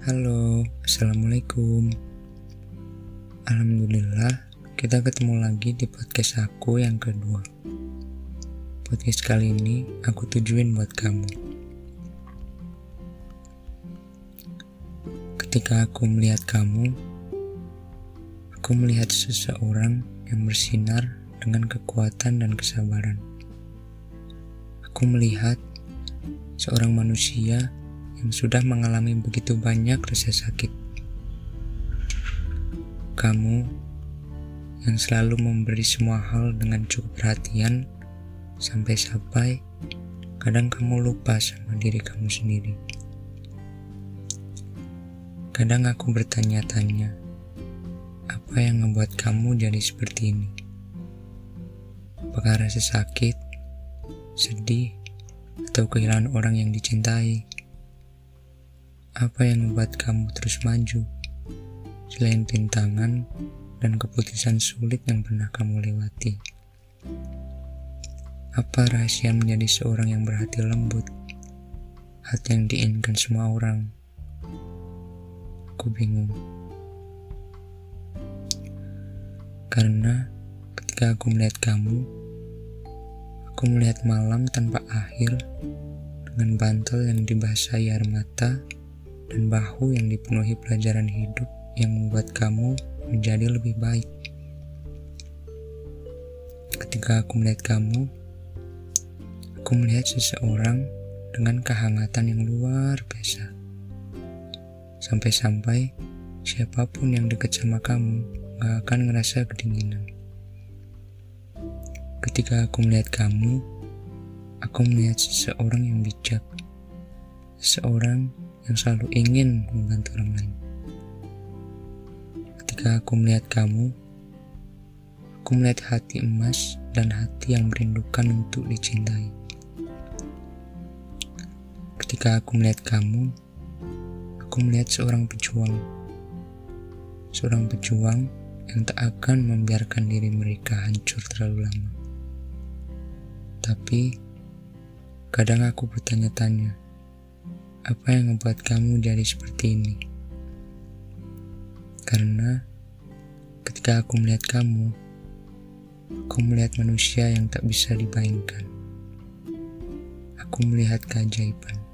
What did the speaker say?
Assalamualaikum. Alhamdulillah kita ketemu lagi di podcast aku yang kedua. Podcast kali ini aku tujuin buat kamu. Ketika aku melihat kamu Aku melihat seseorang yang bersinar dengan kekuatan dan kesabaran. Aku melihat seorang manusia yang sudah mengalami begitu banyak rasa sakit. Kamu yang selalu memberi semua hal dengan cukup perhatian sampai-sampai kadang kamu lupa sama diri kamu sendiri. Kadang aku bertanya-tanya, apa yang membuat kamu jadi seperti ini? Apakah rasa sakit, sedih, atau kehilangan orang yang dicintai? Apa yang membuat kamu terus maju? Selain rintangan dan keputusan sulit yang pernah kamu lewati. Apa rahasia menjadi seorang yang berhati lembut? Hati yang diinginkan semua orang. Aku bingung. Karena ketika aku melihat kamu, aku melihat malam tanpa akhir dengan bantal yang dibasahi air mata dan bahu yang dipenuhi pelajaran hidup yang membuat kamu menjadi lebih baik. Ketika aku melihat kamu, aku melihat seseorang dengan kehangatan yang luar biasa. Sampai-sampai siapa pun yang dekat sama kamu gak akan ngerasa kedinginan. Ketika aku melihat kamu, aku melihat seseorang yang bijak. Seseorang yang selalu ingin membantu orang lain. Ketika aku melihat kamu, aku melihat hati emas dan hati yang merindukan untuk dicintai. Ketika aku melihat kamu, aku melihat seorang pejuang. Seorang pejuang yang tak akan membiarkan diri mereka hancur terlalu lama. Tapi, kadang aku bertanya-tanya, apa yang membuat kamu jadi seperti ini? Karena ketika aku melihat kamu, aku melihat manusia yang tak bisa dibayangkan. Aku melihat keajaiban.